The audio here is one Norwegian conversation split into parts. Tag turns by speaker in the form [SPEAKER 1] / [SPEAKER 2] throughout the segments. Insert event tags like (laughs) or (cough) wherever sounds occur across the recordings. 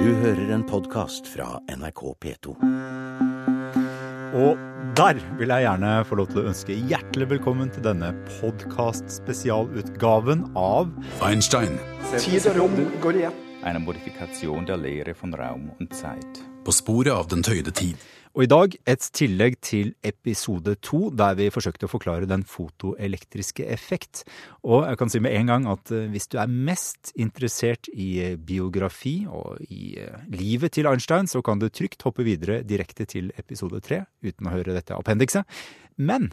[SPEAKER 1] Du hører en podkast fra NRK P2.
[SPEAKER 2] Og der vil jeg gjerne få lov til å ønske hjertelig velkommen til denne podkast-spesialutgaven av
[SPEAKER 3] Einstein
[SPEAKER 4] Tid og rom går igjen.
[SPEAKER 5] En modifikasjon der Lehre von Raum und Zeit.
[SPEAKER 3] på sporet av den tøyde tid.
[SPEAKER 2] Og i dag et tillegg til episode to, der vi forsøkte å forklare den fotoelektriske effekt. Og jeg kan si med en gang at eh, hvis du er mest interessert i eh, biografi og i eh, livet til Einstein, så kan du trygt hoppe videre direkte til episode tre uten å høre dette appendikset. Men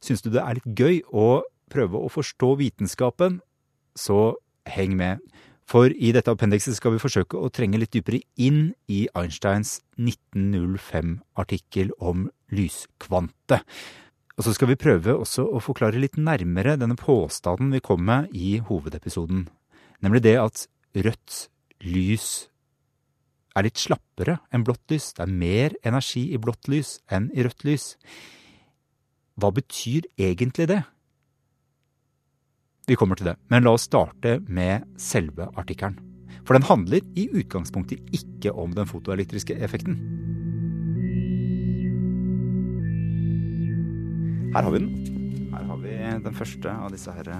[SPEAKER 2] syns du det er litt gøy å prøve å forstå vitenskapen, så heng med. For i dette appendikset skal vi forsøke å trenge litt dypere inn i Einsteins 1905-artikkel om lyskvante. Og så skal vi prøve også å forklare litt nærmere denne påstanden vi kom med i hovedepisoden. Nemlig det at rødt lys er litt slappere enn blått lys. Det er mer energi i blått lys enn i rødt lys. Hva betyr egentlig det? Vi kommer til det, men la oss starte med selve artikkelen. For den handler i utgangspunktet ikke om den fotoelektriske effekten. Her har vi den. Her har vi den første av disse her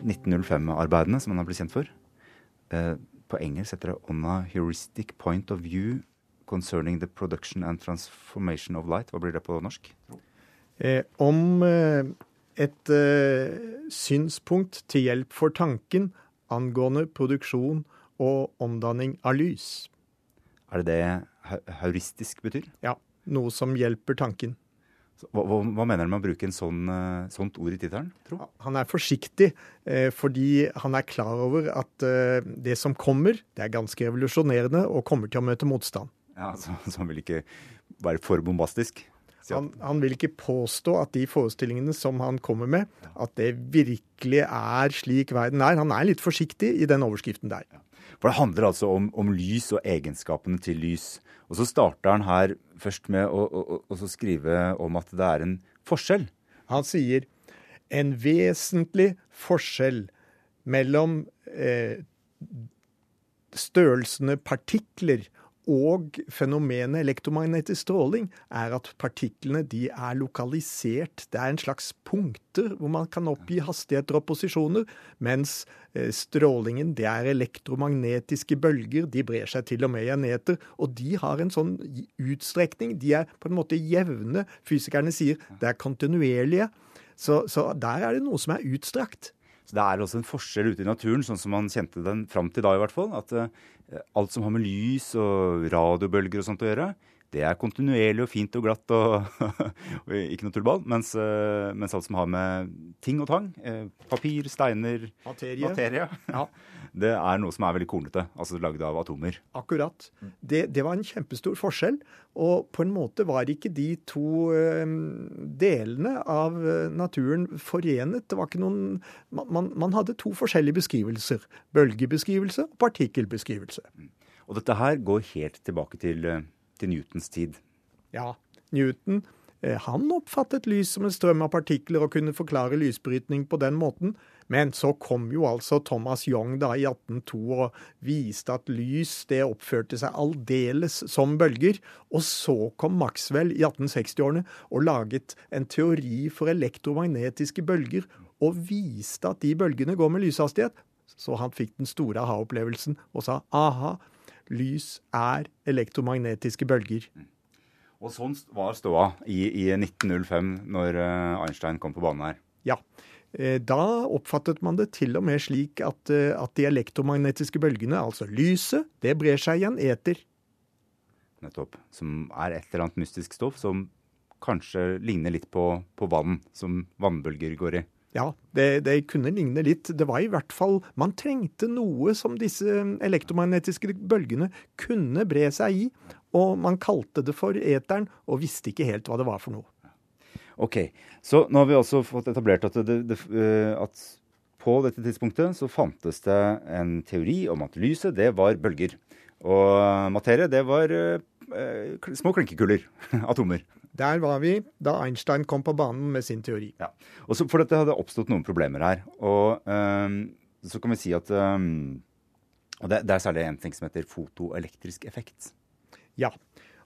[SPEAKER 2] 1905-arbeidene som han har blitt kjent for. Eh, På engelsk heter det 'On a heuristic point of view concerning the production and transformation of light'. Hva blir det på norsk?
[SPEAKER 4] Eh, om eh, et eh, synspunkt til hjelp for tanken angående produksjon og omdanning av lys.
[SPEAKER 2] Er det det heu- heuristisk betyr?
[SPEAKER 4] Ja, noe som hjelper tanken.
[SPEAKER 2] Hva, hva, hva mener han med å bruke en sånn, eh, sånt ord i tittelen? tro?
[SPEAKER 4] Han er forsiktig eh, fordi han er klar over at eh, det som kommer, det er ganske revolusjonerende og kommer til å møte motstand.
[SPEAKER 2] Ja, så, så han vil ikke være for bombastisk?
[SPEAKER 4] Han, han vil ikke påstå at de forestillingene som han kommer med, at det virkelig er slik verden er. Han er litt forsiktig i den overskriften der.
[SPEAKER 2] For det handler altså om, om lys og egenskapene til lys. Og så starter han her først med å, å, å, skrive om at det er en forskjell.
[SPEAKER 4] Han sier en vesentlig forskjell mellom eh, størrelsene partikler og fenomenet elektromagnetisk stråling er at partiklene de er lokalisert. Det er en slags punkter hvor man kan oppgi hastigheter og posisjoner, mens eh, strålingen det er elektromagnetiske bølger. De brer seg til og med i en eter, og de har en sånn utstrekning. De er på en måte jevne. Fysikerne sier det er kontinuerlige. Så, så der er det noe som er utstrakt.
[SPEAKER 2] Så det er også en forskjell ute i naturen, sånn som man kjente den fram til da i hvert fall. At eh, alt som har med lys og radiobølger og sånt å gjøre, det er kontinuerlig og fint og glatt og, (laughs) og ikke noe tullball. Mens, eh, mens alt som har med ting og tang, eh, papir, steiner,
[SPEAKER 4] Materie.
[SPEAKER 2] materie, (laughs)
[SPEAKER 4] Ja.
[SPEAKER 2] det er noe som er veldig kornete. Altså lagd av atomer.
[SPEAKER 4] Akkurat. Det, det var en kjempestor forskjell. Og på en måte var ikke de to eh, delene av naturen forenet. Det var ikke noen man, man, hadde to forskjellige beskrivelser. Bølgebeskrivelse og partikkelbeskrivelse.
[SPEAKER 2] Og dette her går helt tilbake til, til Newtons tid.
[SPEAKER 4] Ja, Newton eh, han oppfattet lys som en strøm av partikler og kunne forklare lysbrytning på den måten. Men så kom jo altså Thomas Young da i 1802 og viste at lys det oppførte seg aldeles som bølger. Og så kom Maxwell i 1860-årene og laget en teori for elektromagnetiske bølger og viste at de bølgene går med lyshastighet. Så han fikk den store aha-opplevelsen og sa aha, lys er elektromagnetiske bølger.
[SPEAKER 2] Og sånn var ståa i, i 1905, når eh, Einstein kom på banen her.
[SPEAKER 4] Ja. Eh, Da oppfattet man det til og med slik at, eh, at de elektromagnetiske bølgene, altså lyset, det brer seg i en eter.
[SPEAKER 2] nettopp, som er et eller annet mystisk stoff som kanskje ligner litt på, på vann, som vannbølger går i.
[SPEAKER 4] Ja, det, det kunne ligne litt. Det var i hvert fall Man trengte noe som disse elektromagnetiske bølgene kunne bre seg i. Og man kalte det for eteren, og visste ikke helt hva det var for noe.
[SPEAKER 2] Ok, så nå har vi også fått etablert at, det, det, eh, at på dette tidspunktet så fantes det en teori om at lyset, det var bølger. Og materie, det var eh, små klinkekuler. (laughs) atomer.
[SPEAKER 4] Der var vi da Einstein kom på banen med sin teori.
[SPEAKER 2] Ja. Og så, for dette hadde oppstått noen problemer her. Og um, så kan vi si at um, det, det er særlig en ting som heter fotoelektrisk effekt.
[SPEAKER 4] Ja.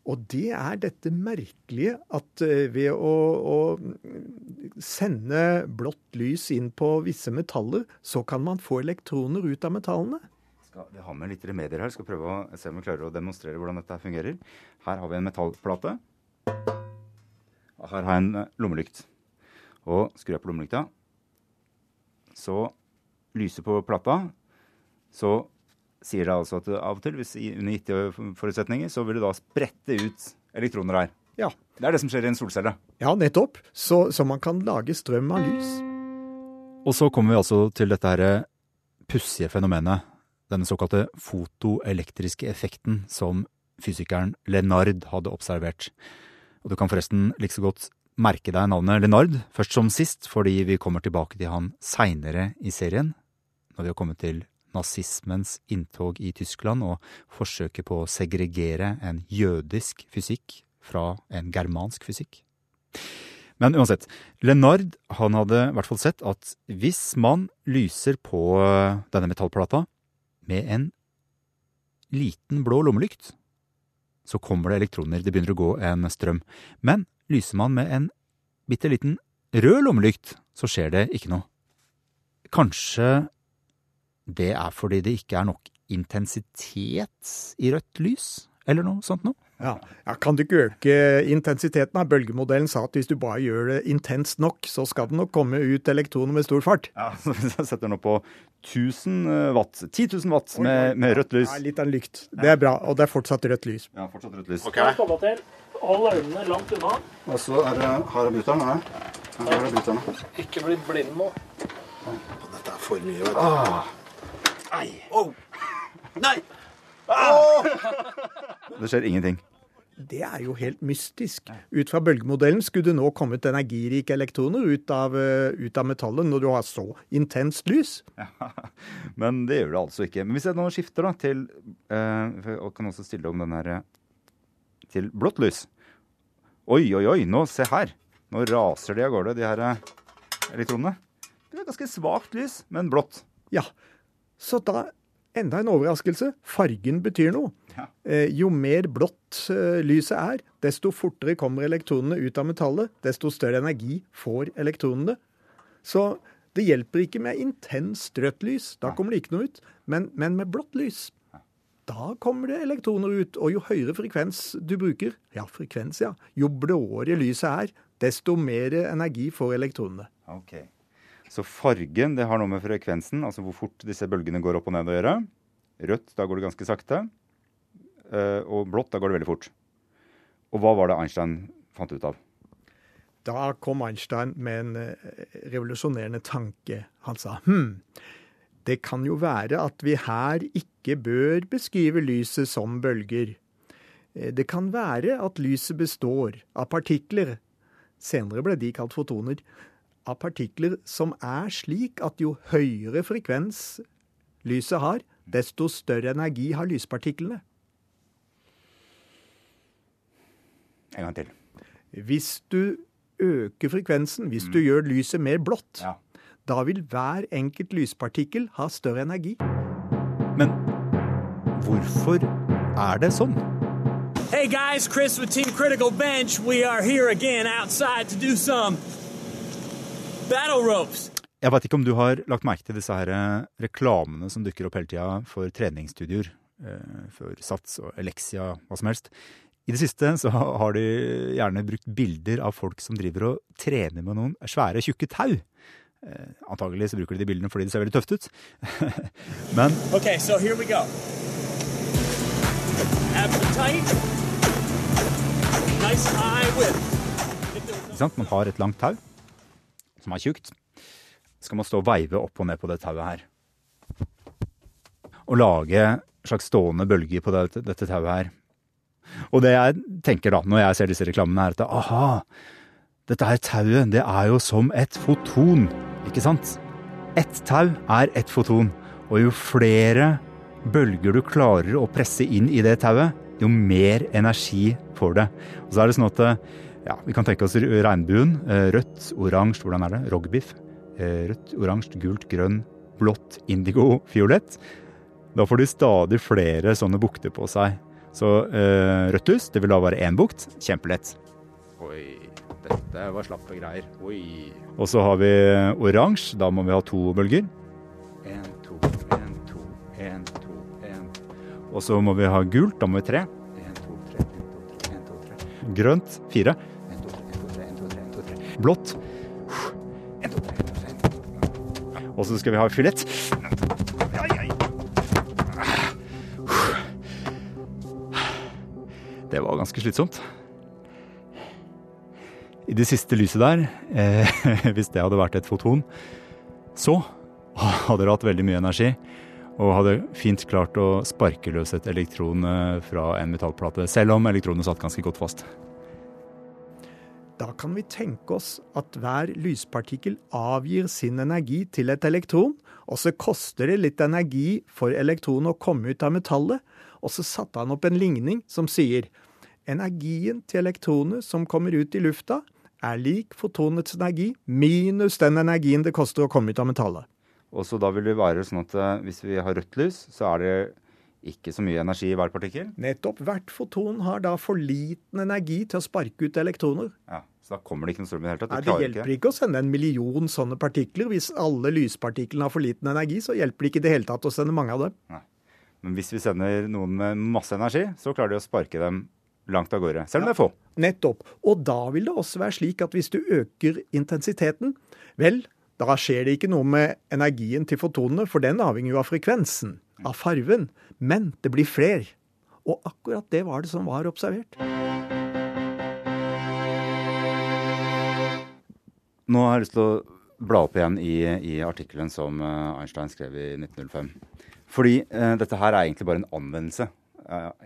[SPEAKER 4] Og det er dette merkelige at eh, ved å, å sende blått lys inn på visse metaller, så kan man få elektroner ut av metallene.
[SPEAKER 2] Skal, vi har med litt remedier her. Skal prøve å se om vi klarer å demonstrere hvordan dette fungerer. Her har vi en metallplate. Her har jeg en eh, lommelykt. Og skrur jeg på lommelykta, så lyser på plata. Så sier det altså at av og til, hvis under gitte forutsetninger, så vil det da sprette ut elektroner her.
[SPEAKER 4] Ja,
[SPEAKER 2] Det er det som skjer i en solcelle.
[SPEAKER 4] ja nettopp. Så, så man kan lage strøm av lys.
[SPEAKER 2] Og så kommer vi altså til dette her pussige fenomenet, denne såkalte fotoelektriske effekten som fysikeren Lenard hadde observert. Og du kan forresten like så godt merke deg navnet Lenard først som sist, fordi vi kommer tilbake til han seinere i serien, når vi har kommet til nazismens inntog i Tyskland og forsøket på å segregere en jødisk fysikk fra en germansk fysikk. Men uansett, Lenard han hadde i hvert fall sett at hvis man lyser på denne metallplata med en liten blå lommelykt, så kommer det elektroner, det begynner å gå en strøm. Men lyser man med en bitte liten rød lommelykt, så skjer det ikke noe. Kanskje det er fordi det ikke er nok intensitet i rødt lys, eller noe sånt noe?
[SPEAKER 4] Ja. ja, Kan du ikke øke intensiteten? av Bølgemodellen sa at hvis du bare gjør det intenst nok, så skal det nok komme ut elektroner med stor fart.
[SPEAKER 2] Ja, (laughs) så Hvis jeg setter den opp på 1000 watt, 10 000 watt med, med rødt lys
[SPEAKER 4] Ja, litt av en lykt. Det er bra, og det er fortsatt rødt lys.
[SPEAKER 2] Ja, fortsatt rødt lys.
[SPEAKER 6] Okay. Hold øynene langt unna.
[SPEAKER 2] Og så er det, her er bryteren. Her. her er bryteren.
[SPEAKER 6] Ikke bli blind nå.
[SPEAKER 3] Dette er for mye, vet du. (laughs)
[SPEAKER 2] Det skjer ingenting.
[SPEAKER 4] Det er jo helt mystisk. Ut fra bølgemodellen skulle det nå kommet energirike elektroner ut av, eh, ut av metallet når du har så intenst lys. (laughs)
[SPEAKER 2] Men det gjør det altså ikke. Men hvis jeg nå skifter da til eh, Og kan også stille om den her eh, til blått lys. Oi, oi, oi, nå se her. Nå raser de av gårde, de her elektronene. Det er ganske svakt lys, men blått.
[SPEAKER 4] Ja, så da enda en overraskelse. Fargen betyr noe. Eh, jo mer blått eh, lyset er, desto fortere kommer elektronene ut av metallet, desto større energi får elektronene. Så det hjelper ikke med intenst rødt lys, da kommer det ikke noe ut. Men, men med blått lys, da kommer det elektroner ut. Og jo høyere frekvens du bruker, ja, frekvens, ja, jo blåere lyset er, desto mer energi får elektronene.
[SPEAKER 2] Ok. Så fargen det har noe med frekvensen, altså hvor fort disse bølgene går opp og ned å gjøre. Rødt, da går det ganske sakte. Eh, og blått, da går det veldig fort. Og hva var det Einstein fant ut av?
[SPEAKER 4] Da kom Einstein med en eh, revolusjonerende tanke. Han sa hm, det kan jo være at vi her ikke bør beskrive lyset som bølger. Eh, Det kan være at lyset består av partikler, senere ble de kalt fotoner, av partikler som er slik at jo høyere frekvens lyset har, desto større energi har lyspartiklene.
[SPEAKER 2] En gang til.
[SPEAKER 4] Hvis du øker frekvensen, hvis du gjør lyset mer blått,
[SPEAKER 2] Ja.
[SPEAKER 4] da vil hver enkelt lyspartikkel ha større energi.
[SPEAKER 2] Men hvorfor er det sånn?
[SPEAKER 7] Hey guys, Chris with Team Critical Bench. We are here again outside to do some battle ropes.
[SPEAKER 2] Jeg veit ikke om du har lagt merke til disse her eh, reklamene som dukker opp hele tida for treningsstudioer. eh, For Sats og Elexia, hva som helst. I det siste så har de gjerne brukt bilder av folk som driver og trener med noen svære, tjukke tau. Eh, Antagelig så bruker de de bildene fordi det ser veldig tøft ut. (laughs) Men
[SPEAKER 7] Okay, so here we go. Appetite. Nice high
[SPEAKER 2] ikke sant? man har et langt tau som er tjukt. Så skal man stå og veive opp og ned på det tauet her. Og lage en slags stående bølger på dette, dette tauet her. Og det jeg tenker da, når jeg ser disse reklamene, er at aha, dette her tauet, det er jo som et foton, ikke sant? Ett tau er ett foton, og jo flere bølger du klarer å presse inn i det tauet, jo mer energi får det. Og så er det sånn at ja, vi kan tenke oss regnbuen. eh, Rødt, oransje, hvordan er det? Rogbiff. Eh, Rødt, oransje, gult, grønn, blått, indigo, fiolett.
[SPEAKER 8] Da får de stadig flere sånne bukter på seg. Så eh, rødt hus, det vil da være én bukt. Kjempelett. Oi, dette var slappe greier. Oi. Og så har vi oransje. Da må vi ha to bølger. En, to, en, to, en, to, en. Og så må vi ha gult. Da må vi tre. En, to, tre, en, to, tre, en, to, tre. Grønt fire. En, to, tre, en, to, tre, en, to, tre, en, to, tre. Blått. En, to, tre, en, to, tre, en, to, tre. Og så skal vi ha fiolett. Det var ganske slitsomt. I det siste lyset der, eh, (laughs) hvis det hadde vært et foton, så hadde det hatt veldig mye energi. Og hadde fint klart å sparke løs et elektron eh, fra en metallplate, selv om elektronet satt ganske godt fast.
[SPEAKER 4] Da kan vi tenke oss at hver lyspartikkel avgir sin energi til et elektron, og så koster det litt energi for elektronet å komme ut av metallet, og så satte han opp en ligning som sier energien til elektronet som kommer ut i lufta, er lik fotonets energi minus den energien det koster å komme ut av metallet.
[SPEAKER 2] Og så da vil det være sånn at eh, hvis vi har rødt lys, så er det ikke så mye energi i hver partikkel.
[SPEAKER 4] Nettopp. Hvert foton har da for liten energi til å sparke ut elektroner.
[SPEAKER 2] Ja, Så da kommer det ikke noe strøm i det hele tatt.
[SPEAKER 4] Nei,
[SPEAKER 2] Det
[SPEAKER 4] hjelper
[SPEAKER 2] ikke.
[SPEAKER 4] ikke å sende en million sånne partikler. Hvis alle lyspartiklene har for liten energi, så hjelper det ikke i det hele tatt å sende mange av dem.
[SPEAKER 2] Men hvis vi sender noen med masse energi, så klarer de å sparke dem langt av gårde. Selv om det er få.
[SPEAKER 4] Nettopp. Og da vil det også være slik at hvis du øker intensiteten, vel, da skjer det ikke noe med energien til fotonene, for den avhenger jo av frekvensen, av farven. Men det blir fler. Og akkurat det var det som var observert.
[SPEAKER 2] Nå har jeg lyst til å bla opp igjen i, i artikkelen som eh, Einstein skrev i 1905. Fordi eh, dette her er egentlig bare en anvendelse.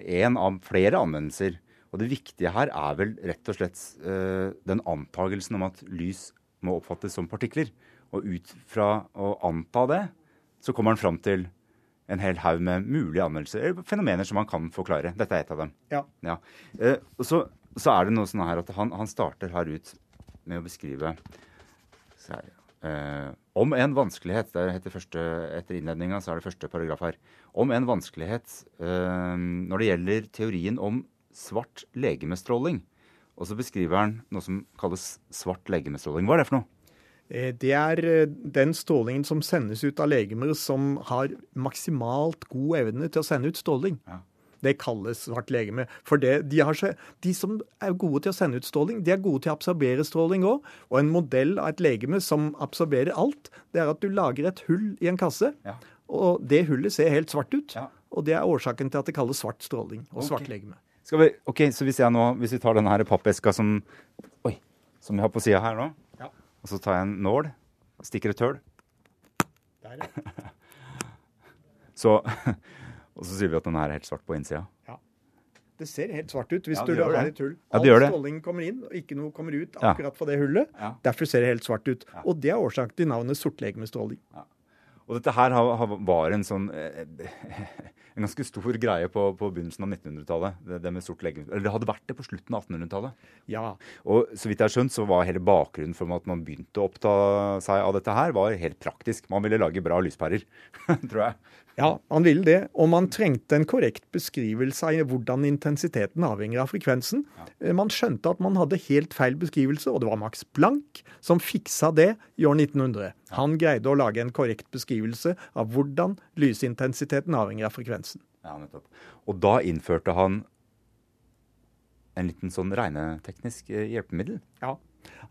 [SPEAKER 2] Én av flere anvendelser. Og det viktige her er vel rett og slett eh, den antagelsen om at lys må oppfattes som partikler. Og ut fra å anta det, så kommer han fram til en hel haug med mulige anvendelser, eller fenomener som han kan forklare. Dette er et av dem.
[SPEAKER 4] Ja.
[SPEAKER 2] Ja. Eh, og så, så er det noe sånn her at han, han starter her ut med å beskrive jeg, eh, Om en vanskelighet det heter første, Etter innledninga så er det første paragraf her. Om en vanskelighet eh, når det gjelder teorien om svart legemestråling. Og så beskriver han noe som kalles svart legemestråling. Hva er det for noe?
[SPEAKER 4] Eh, Det er eh, den strålingen som sendes ut av legemer som har maksimalt god evne til å sende ut stråling.
[SPEAKER 2] Ja.
[SPEAKER 4] Det kalles svart legeme. For det, de, har så, de som er gode til å sende ut stråling, de er gode til å absorbere stråling òg. Og en modell av et legeme som absorberer alt, det er at du lager et hull i en kasse.
[SPEAKER 2] Ja.
[SPEAKER 4] Og det hullet ser helt svart ut.
[SPEAKER 2] Ja.
[SPEAKER 4] Og det er årsaken til at det kalles svart stråling og
[SPEAKER 2] Ok.
[SPEAKER 4] svart legeme.
[SPEAKER 2] Skal vi, ok, Så hvis jeg nå, hvis vi tar denne her pappeska som Oi, som vi har på sida her nå,
[SPEAKER 4] Ja.
[SPEAKER 2] og så tar jeg en nål stikker et hull
[SPEAKER 4] Der, ja. (laughs)
[SPEAKER 2] så Og så sier vi at den er helt svart på innsida. Ja.
[SPEAKER 4] Det ser helt svart ut hvis
[SPEAKER 2] Ja,
[SPEAKER 4] du har
[SPEAKER 2] det.
[SPEAKER 4] et hull.
[SPEAKER 2] Ja,
[SPEAKER 4] All
[SPEAKER 2] det.
[SPEAKER 4] stråling kommer inn, og ikke noe kommer ut
[SPEAKER 2] Ja.
[SPEAKER 4] akkurat fra det hullet.
[SPEAKER 2] Ja.
[SPEAKER 4] Derfor ser det helt svart ut. Og det er årsaken til navnet sortlegemestråling.
[SPEAKER 2] Og dette her har, har, var en sånn eh, En ganske stor greie på, på begynnelsen av 1900-tallet. Det, det med sort legeme. Eller det hadde vært det på slutten av 1800-tallet.
[SPEAKER 4] Ja,
[SPEAKER 2] Og så vidt jeg har skjønt, så var hele bakgrunnen for at man begynte å oppta seg av dette her, var helt praktisk. Man ville lage bra lyspærer, (laughs) tror jeg.
[SPEAKER 4] Ja, man ville det. Og man trengte en korrekt beskrivelse av hvordan intensiteten avhenger av frekvensen. Ja. Man skjønte at man hadde helt feil beskrivelse, og det var Max Planck som fiksa det i år 1900. Han greide å lage en korrekt beskrivelse av hvordan lysintensiteten avhenger av frekvensen.
[SPEAKER 2] Ja, nettopp. Og da innførte han en liten sånn regneteknisk eh, hjelpemiddel.
[SPEAKER 4] Ja.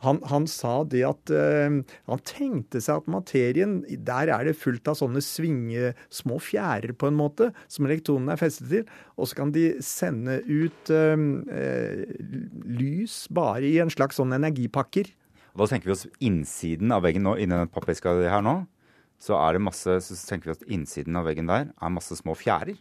[SPEAKER 4] Han, han sa det at eh, Han tenkte seg at materien Der er det fullt av sånne svinge, små fjærer, på en måte, som elektronene er festet til. Og så kan de sende ut eh, eh, lys bare i en slags sånn energipakker.
[SPEAKER 2] Og da tenker vi oss innsiden av veggen nå, inni den pappeska her nå, så er det masse, så tenker vi at innsiden av veggen der er masse små fjærer.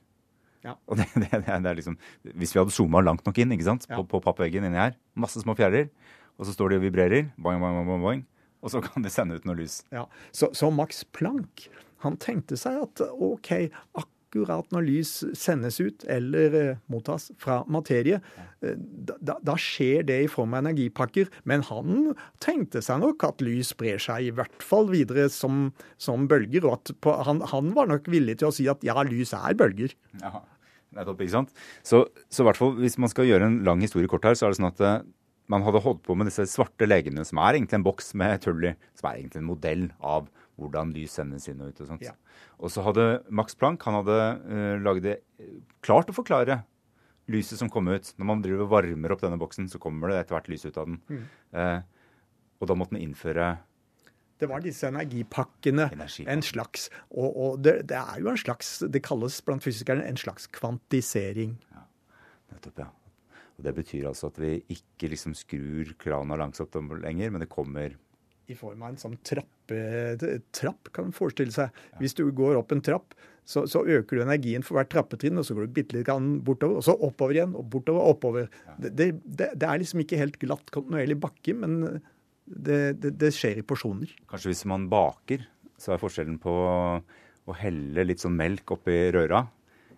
[SPEAKER 4] Ja. (laughs)
[SPEAKER 2] Og det, det, det, er, det er liksom, Hvis vi hadde zooma langt nok inn ikke sant, på,
[SPEAKER 4] Ja.
[SPEAKER 2] på pappveggen inni her, masse små fjærer, og så står de og vibrerer, boing, boing, boing, boing, og så kan de sende ut noe lys.
[SPEAKER 4] Ja. Så, så Max Planck han tenkte seg at OK, akkurat når lys sendes ut eller eh, mottas fra materie, eh, da, da- da skjer det i form av energipakker. Men han tenkte seg nok at lys sprer seg i hvert fall videre som, som bølger. Og at på, han, han var nok villig til å si at ja, lys er bølger.
[SPEAKER 2] Ja, nettopp, ikke sant? Så, så hvert fall, hvis man skal gjøre en lang historie kort her, så er det sånn at eh, man hadde holdt på med disse svarte legene, som er egentlig en boks med et hull i, som er egentlig en modell av hvordan lys sendes inn og ut og sånt.
[SPEAKER 4] Ja.
[SPEAKER 2] Og så hadde Max Planck han hadde uh, laget det eh, klart å forklare lyset som kom ut. Når man driver varmer opp denne boksen, så kommer det etter hvert lys ut av den.
[SPEAKER 4] Mm.
[SPEAKER 2] Uh, og da måtte man innføre
[SPEAKER 4] Det var disse energipakkene.
[SPEAKER 2] Energipakker.
[SPEAKER 4] En slags Og, og det, det er jo en slags Det kalles blant fysikerne en slags kvantisering.
[SPEAKER 2] Nettopp, ja. Og Det betyr altså at vi ikke liksom skrur krana langs opp lenger, men det kommer
[SPEAKER 4] i form av en sånn trappe, trapp, kan man forestille seg. Hvis du går opp en trapp, så, så øker du energien for hvert trappetrinn, og så går du bitte litt bortover, og så oppover igjen, og bortover oppover. Ja. det, det, det er liksom ikke helt glatt kontinuerlig bakke, men det, det, det skjer i porsjoner.
[SPEAKER 2] Kanskje hvis man baker, så er forskjellen på å helle litt sånn melk oppi røra,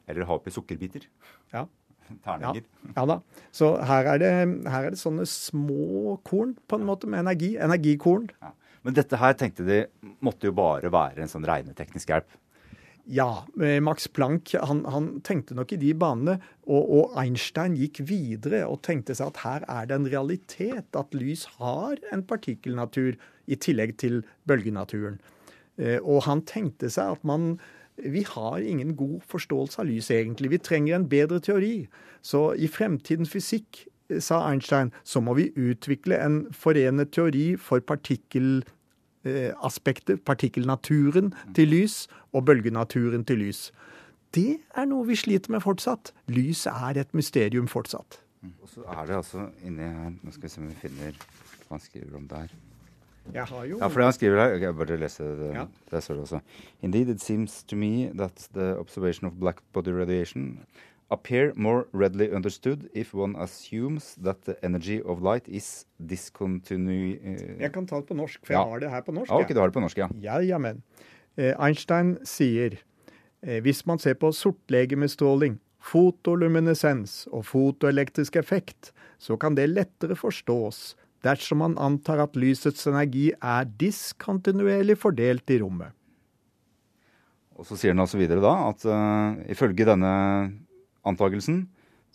[SPEAKER 2] eller ha oppi sukkerbiter.
[SPEAKER 4] Ja. Ja,
[SPEAKER 2] Terninger.
[SPEAKER 4] ja da. Så her er, det, her er det sånne små korn, på en måte, med energi. Energikorn.
[SPEAKER 2] Ja. Men dette her tenkte de måtte jo bare være en sånn regneteknisk hjelp.
[SPEAKER 4] Ja, eh, Max Planck han, han tenkte nok i de banene, og, og Einstein gikk videre og tenkte seg at her er det en realitet at lys har en partikkelnatur i tillegg til bølgenaturen. Eh, Og han tenkte seg at man vi har ingen god forståelse av lys, egentlig. Vi trenger en bedre teori. Så i fremtidens fysikk, eh, sa Einstein, så må vi utvikle en forenet teori for partikkelaspekter, partikkelnaturen til lys og bølgenaturen til lys. Det er noe vi sliter med fortsatt. Lys er et mysterium fortsatt.
[SPEAKER 2] Og så er det altså inni her Nå skal vi se om vi finner hva han skriver om der.
[SPEAKER 4] Jeg har jo
[SPEAKER 2] Ja, for det han skriver her Jeg bare lese det.
[SPEAKER 4] Ja.
[SPEAKER 2] Der står det også. Indeed, it seems to me that the observation of black body radiation appear more readily understood if one assumes that the energy of light is discontinu... eh,
[SPEAKER 4] Jeg kan ta det på norsk, for
[SPEAKER 2] Ja.
[SPEAKER 4] jeg har det her på norsk.
[SPEAKER 2] Ja, ok, du har det på norsk, ja.
[SPEAKER 4] Ja, jamen. Eh, Einstein sier eh, hvis man ser på sortlegemestråling, fotoluminescens og fotoelektrisk effekt, så kan det lettere forstås dersom man antar at lysets energi er diskontinuerlig fordelt i rommet.
[SPEAKER 2] Og så sier han altså videre da at uh, ifølge denne antagelsen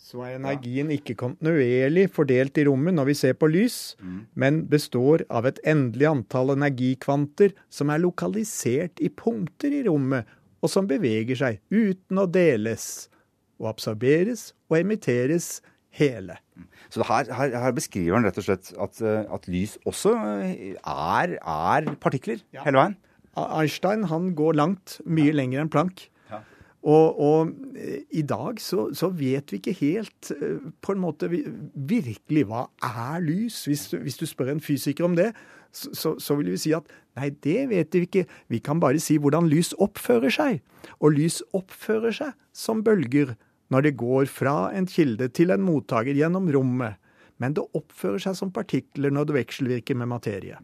[SPEAKER 4] Så er energien ikke kontinuerlig fordelt i rommet når vi ser på lys, men består av et endelig antall energikvanter som er lokalisert i punkter i rommet, og som beveger seg uten å deles, og absorberes og emitteres hele.
[SPEAKER 2] Så her, her, her beskriver han rett og slett at, eh, at lys også eh, er, er partikler
[SPEAKER 4] Ja.
[SPEAKER 2] hele veien.
[SPEAKER 4] Einstein han går langt, mye lenger enn Planck. Og, og eh, i dag så, så vet vi ikke helt eh, på en måte virkelig hva er lys. Hvis hvis du spør en fysiker om det, så, så, så vil vi si at nei, det vet vi ikke. Vi kan bare si hvordan lys oppfører seg. Og lys oppfører seg som bølger når det går fra en kilde til en mottaker gjennom rommet. Men det oppfører seg som partikler når det vekselvirker med materie.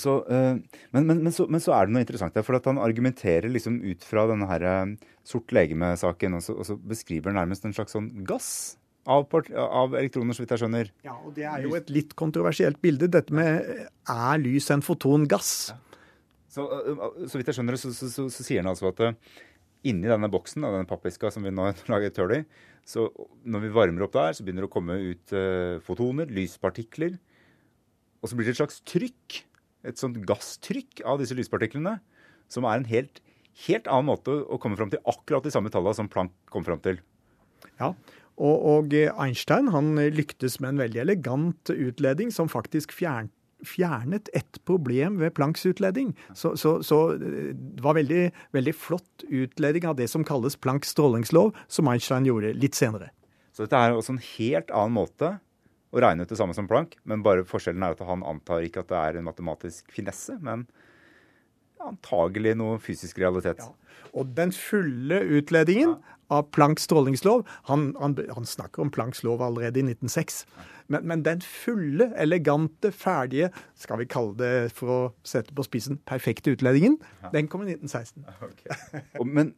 [SPEAKER 2] Så, eh, men, men, men, så, men så er det noe interessant der, for han argumenterer liksom ut fra denne her eh, sort legeme-saken, og, så- og så beskriver han nærmest en slags sånn gass av, av elektroner, så vidt jeg skjønner.
[SPEAKER 4] Ja, og det er jo et litt kontroversielt bilde, dette med eh, er lys en fotongass?
[SPEAKER 2] Så, Ja. så vidt jeg skjønner så, så, så, så sier han altså at inni denne boksen, denne pappeska som vi nå (laughs) lager et hull i, så når vi varmer opp der, så begynner det å komme ut fotoner, lyspartikler, og så blir det et slags trykk, et sånt gasstrykk av disse lyspartiklene, som er en helt, helt annen måte å komme fram til akkurat de samme tallene som Planck kom fram til.
[SPEAKER 4] Ja, og, og eh, Einstein han eh, lyktes med en veldig elegant utledning som faktisk fjern, fjernet ett problem ved Plancks utledning. Så, så, så eh, det var veldig, veldig flott utledning av det som kalles Plancks strålingslov, som Einstein gjorde litt senere.
[SPEAKER 2] Så dette er også en helt annen måte å regne ut det samme som Planck, men bare forskjellen er at han antar ikke at det er en matematisk finesse, men antagelig noe fysisk realitet.
[SPEAKER 4] Ja. Og den fulle utledningen av Plancks strålingslov han, han, han snakker om Plancks lov allerede i 1906. Men, men den fulle, elegante, ferdige, skal vi kalle det for å sette på spissen, perfekte utledningen, den kom i 1916. (laughs)
[SPEAKER 2] Og, men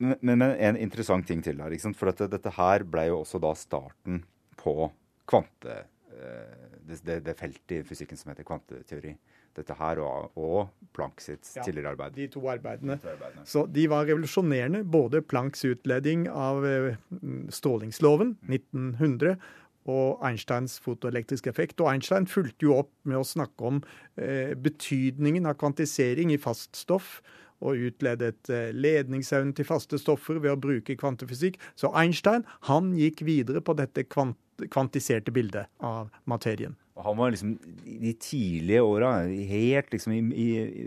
[SPEAKER 5] Men, men en interessant ting til her. ikke sant? For dette, dette her ble jo også da starten på kvante... eh, Det, det, det feltet i fysikken som heter kvanteteori. Dette her og, og Planck sitt
[SPEAKER 4] Ja,
[SPEAKER 5] tidligere arbeid.
[SPEAKER 4] De to arbeidene.
[SPEAKER 5] To arbeidene.
[SPEAKER 4] Så de var revolusjonerende. Både Plancks utledning av eh, strålingsloven 1900 og Einsteins fotoelektriske effekt. Og Einstein fulgte jo opp med å snakke om eh, betydningen av kvantisering i fast stoff. Og utledet eh, ledningsevnen til faste stoffer ved å bruke kvantefysikk. Så Einstein han gikk videre på dette kvant kvantiserte bildet av materien.
[SPEAKER 5] Han var liksom i de tidlige åra, helt liksom i,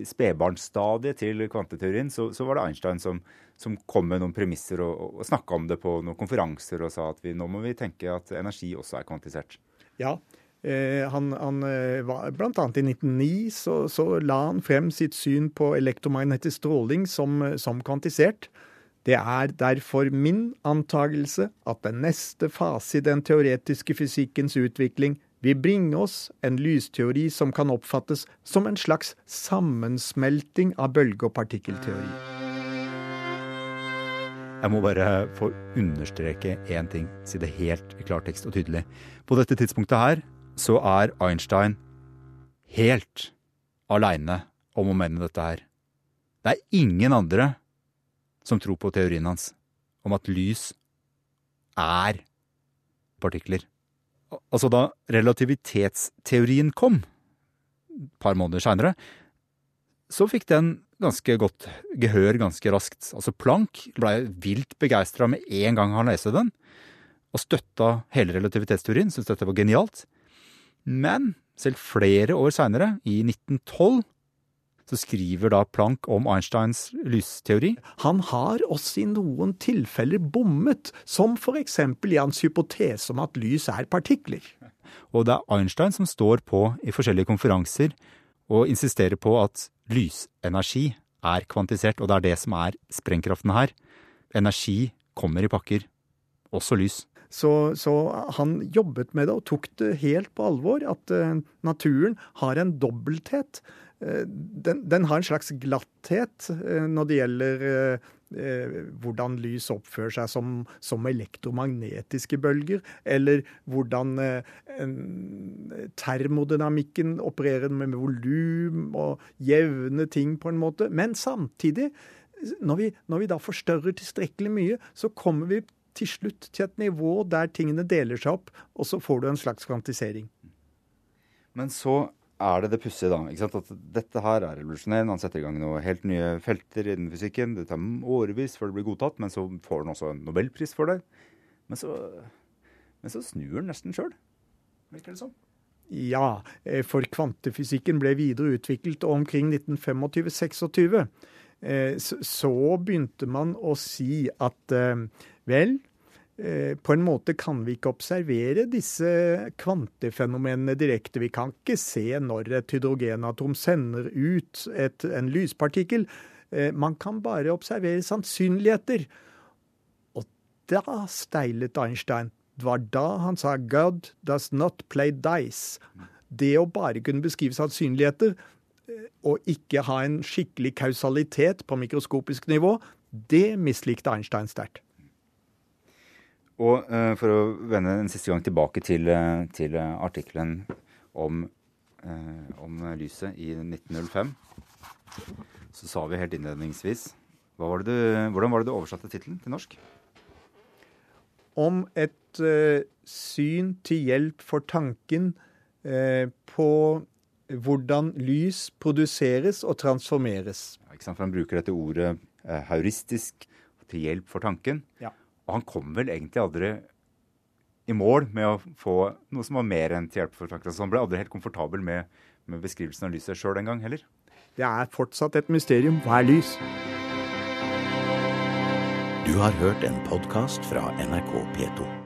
[SPEAKER 5] i spedbarnsstadiet til kvanteteorien, så, så var det Einstein som, som kom med noen premisser og, og, og snakka om det på noen konferanser og sa at vi, nå må vi tenke at energi også er kvantisert.
[SPEAKER 4] Ja, eh, han, han eh, var, Blant annet i 1909 så, så la han frem sitt syn på elektromagnetisk stråling som, som kvantisert. Det er derfor min antagelse at den neste fase i den teoretiske fysikkens utvikling vil bringe oss en lysteori som kan oppfattes som en slags sammensmelting av bølge- og partikkelteori.
[SPEAKER 2] Jeg må bare få understreke én ting, si det helt i klartekst og tydelig. På dette tidspunktet her så er Einstein helt aleine om å mene dette her. Det er ingen andre som tror på teorien hans om at lys er partikler. Altså, da relativitetsteorien kom, et par måneder seinere, så fikk den ganske godt gehør ganske raskt. Altså Planck ble vilt begeistra med en gang han leste den, og støtta hele relativitetsteorien, syntes dette var genialt. Men selv flere år seinere, i 1912, så skriver da Planck om Einsteins lysteori.
[SPEAKER 4] Han har også i noen tilfeller bommet, som eksempel i hans hypotese om at lys er partikler.
[SPEAKER 2] Og det er Einstein som står på i forskjellige konferanser og insisterer på at lysenergi er kvantisert, og det er det som er sprengkraften her. Energi kommer i pakker, også lys.
[SPEAKER 4] Så, så han jobbet med det og tok det helt på alvor, at eh, naturen har en dobbelthet. Eh, den, den har en slags glatthet eh, når det gjelder eh, hvordan lys oppfører seg som, som elektromagnetiske bølger, eller hvordan en- termodynamikken opererer med volum og jevne ting på en måte. Men samtidig, når vi, når vi da forstørrer tilstrekkelig mye, så kommer vi til slutt til et nivå der tingene deler seg opp, og så får du en slags kvantisering.
[SPEAKER 5] Men så er det det pussige, da. Ikke sant? At dette her er revolusjonerende. Han setter i gang noen helt nye felter innen fysikken. Det tar årevis før det blir godtatt, men så får han også en nobelpris for det. Men så, men så snur han nesten sjøl, virker det som.
[SPEAKER 4] Ja, eh, for kvantefysikken ble videre utviklet og omkring 1925-26. eh, Så begynte man å si at eh, vel, på en måte kan vi ikke observere disse kvantefenomenene direkte. Vi kan ikke se når et hydrogenatom sender ut et, en lyspartikkel. Eh, Man kan bare observere sannsynligheter. Og da steilet Einstein. Det var da han sa 'God does not play dice'. Det å bare kunne beskrive sannsynligheter eh, og ikke ha en skikkelig kausalitet på mikroskopisk nivå, det mislikte Einstein sterkt.
[SPEAKER 5] Og uh, for å vende en siste gang tilbake til, eh, til eh, artikkelen om, uh, om lyset i 1905, så sa vi helt innledningsvis hva var det du, Hvordan var det du oversatte tittelen til norsk?
[SPEAKER 4] Om et uh, syn til hjelp for tanken på hvordan lys produseres og transformeres.
[SPEAKER 5] Ja, ikke sant? For Han bruker dette ordet heuristisk til hjelp for tanken.
[SPEAKER 4] Ja.
[SPEAKER 5] Og han kom vel egentlig aldri i mål med å få noe som var mer enn til hjelp for Frank. Så han ble aldri helt komfortabel med, med beskrivelsen av lyset sjøl en gang heller.
[SPEAKER 4] Det er fortsatt et mysterium. Hva er lys?
[SPEAKER 1] Du har hørt en podkast fra NRK P2.